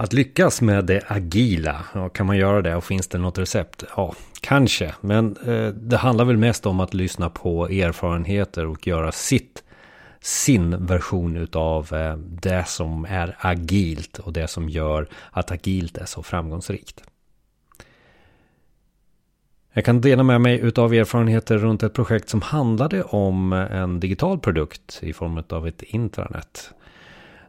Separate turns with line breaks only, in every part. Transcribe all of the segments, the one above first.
Att lyckas med det agila, ja, kan man göra det och finns det något recept? Ja, kanske. Men eh, det handlar väl mest om att lyssna på erfarenheter och göra sitt, sin version utav eh, det som är agilt och det som gör att agilt är så framgångsrikt. Jag kan dela med mig utav erfarenheter runt ett projekt som handlade om en digital produkt i form av ett intranät.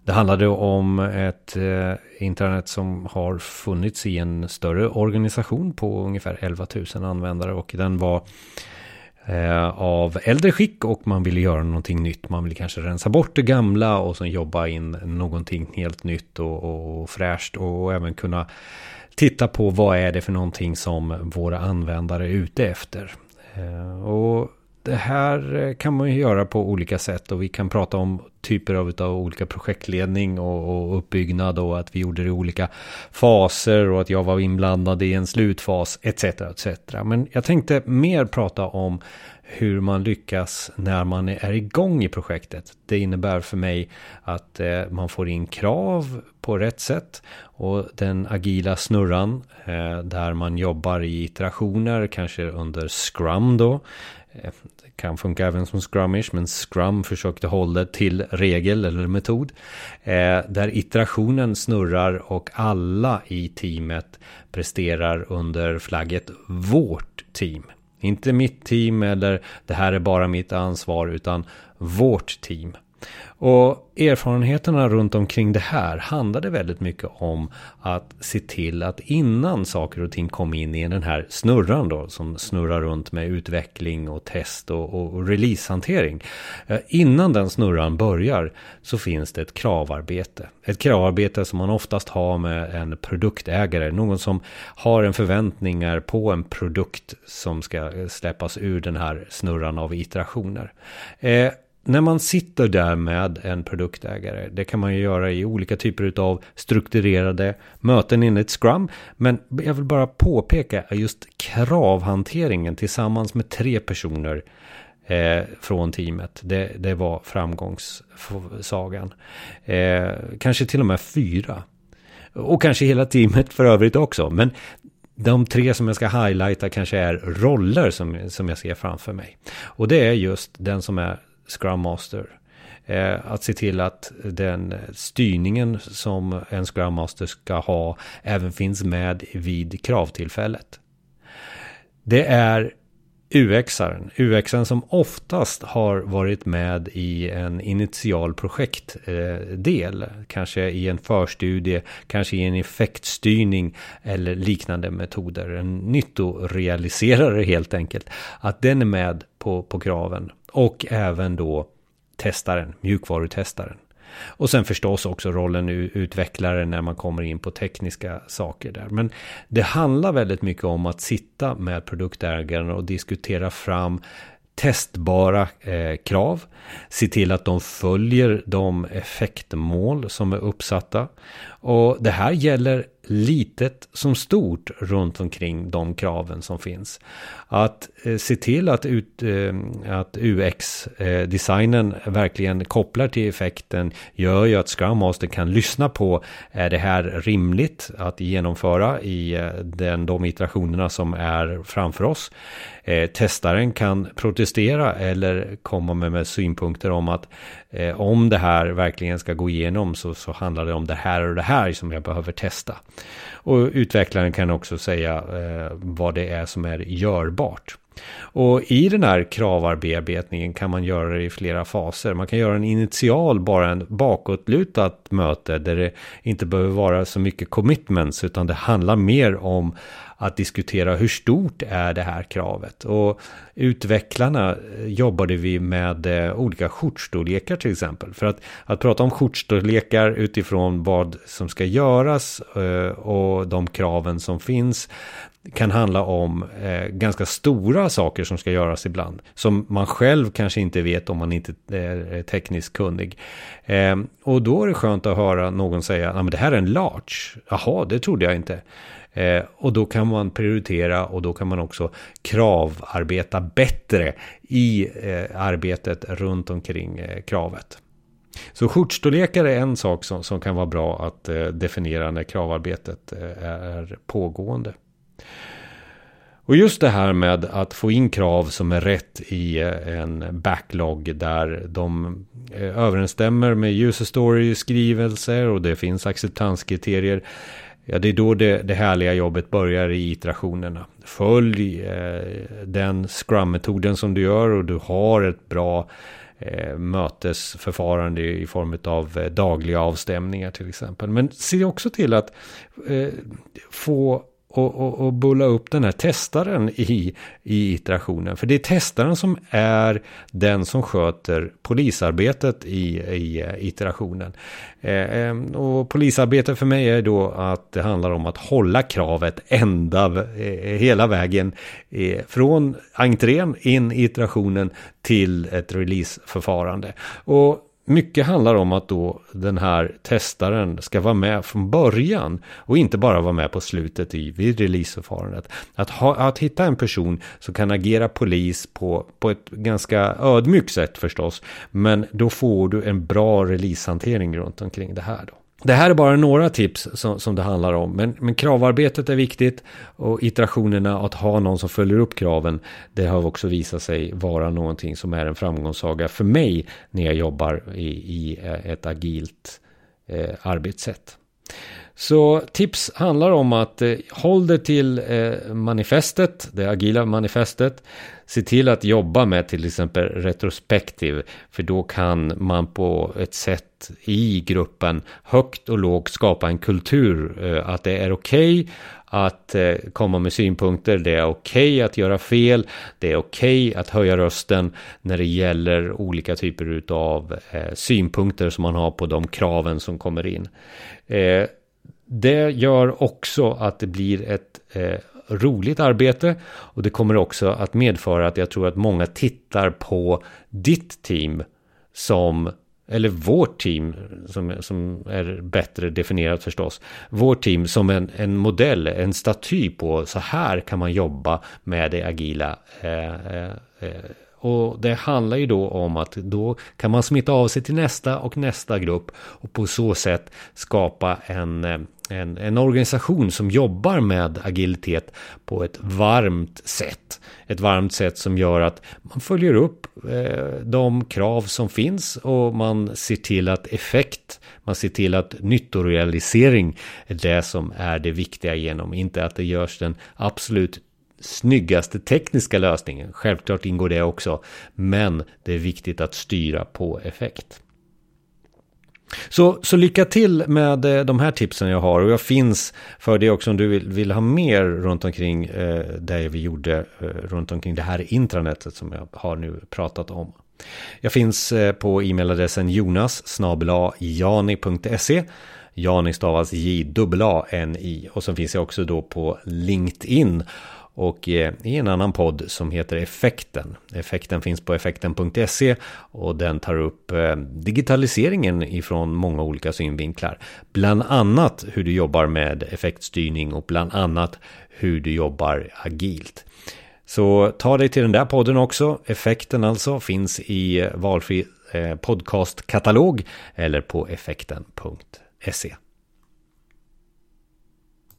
Det handlade om ett eh, internet som har funnits i en större organisation på ungefär 11 000 användare och den var eh, av äldre skick och man ville göra någonting nytt. Man ville kanske rensa bort det gamla och sen jobba in någonting helt nytt och, och fräscht och även kunna titta på vad är det för någonting som våra användare är ute efter. Eh, och det här eh, kan man ju göra på olika sätt och vi kan prata om typer av, av olika projektledning och, och uppbyggnad och att vi gjorde det i olika faser och att jag var inblandad i en slutfas etc. etc. Men jag tänkte mer prata om hur man lyckas när man är igång i projektet. Det innebär för mig att eh, man får in krav på rätt sätt och den agila snurran eh, där man jobbar i iterationer, kanske under Scrum då, Eh, Eh, det kan funka även som scrumish, men scrum försökte hålla till regel eller metod. Eh, där iterationen snurrar och alla i teamet presterar under flagget vårt team. Inte mitt team eller det här är bara mitt ansvar utan vårt team. Och erfarenheterna runt omkring det här handlade väldigt mycket om att se till att innan saker och ting kom in i den här snurran då som snurrar runt med utveckling och test och, och releasehantering. Eh, innan den snurran börjar så finns det ett kravarbete. Ett kravarbete som man oftast har med en produktägare. Någon som har en förväntningar på en produkt som ska släppas ur den här snurran av iterationer. Eh, när man sitter där med en produktägare, det kan man ju göra i olika typer av strukturerade möten enligt Scrum. Men jag vill bara påpeka just kravhanteringen tillsammans med tre personer eh, från teamet. Det, det var framgångssagan. Eh, kanske till och med fyra. Och kanske hela teamet för övrigt också. Men de tre som jag ska highlighta kanske är roller som, som jag ser framför mig. Och det är just den som är Scrum Master. Eh, att se till att den styrningen som en Scrum Master ska ha även finns med vid kravtillfället. Det är UXaren, UXaren som oftast har varit med i en initial projektdel, eh, kanske i en förstudie, kanske i en effektstyrning eller liknande metoder. En nyttorealiserare helt enkelt. Att den är med på, på kraven och även då testaren, mjukvarutestaren. Och sen förstås också rollen utvecklare när man kommer in på tekniska saker där. Men det handlar väldigt mycket om att sitta med produktägaren och diskutera fram testbara eh, krav. Se till att de följer de effektmål som är uppsatta. Och det här gäller litet som stort runt omkring de kraven som finns. Att eh, se till att, ut, eh, att UX-designen eh, verkligen kopplar till effekten gör ju att Scrum Master kan lyssna på är det här rimligt att genomföra i eh, den, de iterationerna som är framför oss. Eh, testaren kan protestera eller komma med, med synpunkter om att eh, om det här verkligen ska gå igenom så, så handlar det om det här och det här som jag behöver testa. Och utvecklaren kan också säga eh, vad det är som är görbart. Och i den här kravbearbetningen kan man göra det i flera faser. Man kan göra en initial, bara en bakåtlutat möte där det inte behöver vara så mycket commitments utan det handlar mer om att diskutera hur stort är det här kravet. Och utvecklarna eh, jobbade vi med eh, olika skjortstorlekar till exempel. För att, att prata om skjortstorlekar utifrån vad som ska göras eh, och de kraven som finns kan handla om eh, ganska stora saker som ska göras ibland. Som man själv kanske inte vet om man inte är tekniskt kunnig. Eh, och då är det skönt att höra någon säga, att det här är en large. Jaha, det trodde jag inte. Eh, och då kan man prioritera och då kan man också kravarbeta bättre i eh, arbetet runt omkring eh, kravet. Så skjortstorlekar är en sak som, som kan vara bra att eh, definiera när kravarbetet eh, är pågående. Och just det här med att få in krav som är rätt i eh, en backlog där de eh, överensstämmer med user story skrivelser och det finns acceptanskriterier. Ja, det är då det, det härliga jobbet börjar i iterationerna. Följ eh, den scrum-metoden som du gör och du har ett bra eh, mötesförfarande i form av eh, dagliga avstämningar till exempel. Men se också till att eh, få och, och, och bulla upp den här testaren i, i iterationen. För det är testaren som är den som sköter polisarbetet i, i eh, iterationen. Eh, eh och polisarbete för mig är då att det handlar om att hålla kravet ända eh, hela vägen eh, från entrén in i iterationen till ett releaseförfarande. Och mycket handlar om att då den här testaren ska vara med från början och inte bara vara med på slutet i vid releaseförfarandet. Att, ha, att hitta en person som kan agera polis på, på ett ganska ödmjukt sätt förstås. Men då får du en bra releasehantering runt omkring det här då. Det här är bara några tips som, som det handlar om. Men, men kravarbetet är viktigt och iterationerna, att ha någon som följer upp kraven, det har också visat sig vara någonting som är en framgångssaga för mig när jag jobbar i, i ett agilt eh, arbetssätt. Så tips handlar om att eh, håll dig till eh, manifestet, det agila manifestet. Se till att jobba med till exempel retrospektiv, för då kan man på ett sätt i gruppen högt och lågt skapa en kultur eh, att det är okej okay att eh, komma med synpunkter, det är okej okay att göra fel, det är okej okay att höja rösten när det gäller olika typer av eh, synpunkter som man har på de kraven som kommer in. Eh, det gör också att det blir ett eh, roligt arbete och det kommer också att medföra att jag tror att många tittar på ditt team som eller vårt team som, som är bättre definierat förstås. Vårt team som en, en modell, en staty på så här kan man jobba med det agila. Eh, eh, eh och det handlar ju då om att då kan man smitta av sig till nästa och nästa grupp och på så sätt skapa en, eh, en, en organisation som jobbar med agilitet på ett varmt sätt. Ett varmt sätt som gör att man följer upp eh, de krav som finns och man ser till att effekt, man ser till att nyttorealisering är det som är det viktiga genom, inte att det görs den absolut snyggaste tekniska lösningen. Självklart ingår det också. Men det är viktigt att styra på effekt. Så, så lycka till med eh, de här tipsen jag har och jag finns för dig också om du vill, vill ha mer runt omkring eh, det vi gjorde eh, runt omkring det här intranätet som jag har nu pratat om. Jag finns eh, på e-mailadressen jonas jani.se Jani stavas J-A-N-I och så finns jag också då på LinkedIn och eh, i en annan podd som heter Effekten. Effekten finns på effekten.se och den tar upp eh, digitaliseringen ifrån många olika synvinklar. Bland annat hur du jobbar med effektstyrning och bland annat hur du jobbar agilt. Så ta dig till den där podden också. Effekten alltså finns i eh, valfri podcastkatalog eller på effekten.se.